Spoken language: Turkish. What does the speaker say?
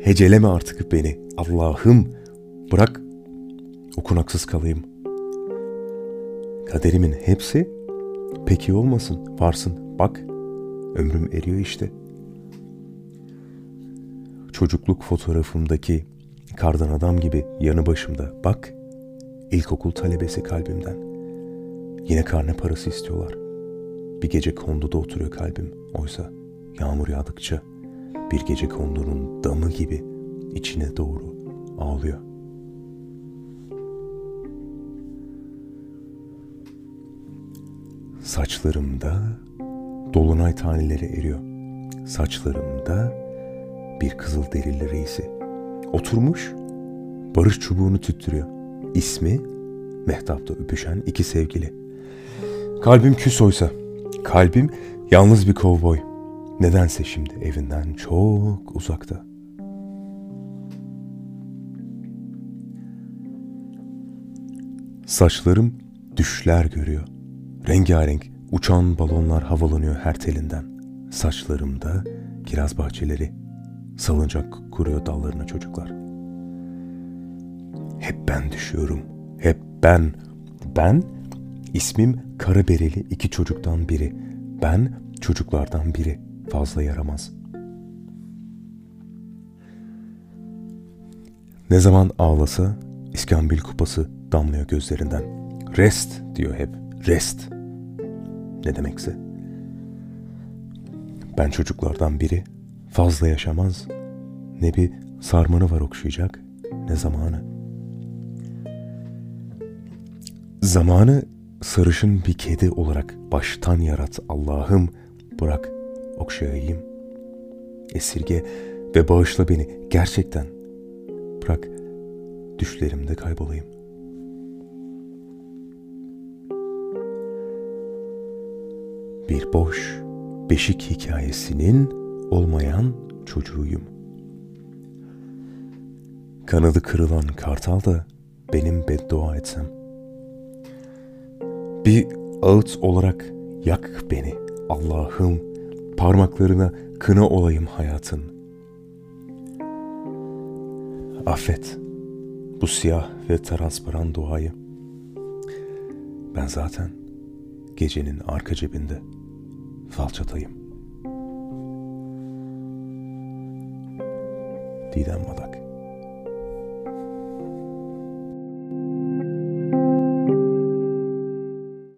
heceleme artık beni. Allah'ım bırak okunaksız kalayım. Kaderimin hepsi peki olmasın, varsın. Bak ömrüm eriyor işte. Çocukluk fotoğrafımdaki kardan adam gibi yanı başımda. Bak ilkokul talebesi kalbimden. Yine karne parası istiyorlar. Bir gece konduda oturuyor kalbim. Oysa yağmur yağdıkça bir gece kondunun damı gibi içine doğru ağlıyor. Saçlarımda dolunay taneleri eriyor. Saçlarımda bir kızıl derili reisi. Oturmuş barış çubuğunu tüttürüyor. İsmi Mehtap'ta öpüşen iki sevgili. Kalbim küs oysa. Kalbim yalnız bir kovboy. Nedense şimdi evinden çok uzakta. Saçlarım düşler görüyor. Rengarenk uçan balonlar havalanıyor her telinden. Saçlarımda kiraz bahçeleri, salıncak kuruyor dallarına çocuklar. Hep ben düşüyorum, hep ben. Ben, ismim kara bereli iki çocuktan biri. Ben çocuklardan biri, fazla yaramaz. Ne zaman ağlasa iskambil kupası damlıyor gözlerinden. Rest diyor hep, rest. Ne demekse. Ben çocuklardan biri fazla yaşamaz. Ne bir sarmanı var okşayacak ne zamanı. Zamanı sarışın bir kedi olarak baştan yarat Allah'ım bırak okşayayım. Esirge ve bağışla beni gerçekten. Bırak düşlerimde kaybolayım. Bir boş beşik hikayesinin olmayan çocuğuyum. Kanadı kırılan kartal da benim beddua etsem. Bir ağıt olarak yak beni Allah'ım parmaklarına kına olayım hayatın. Affet bu siyah ve transparan duayı. Ben zaten gecenin arka cebinde falçatayım. Didem Madak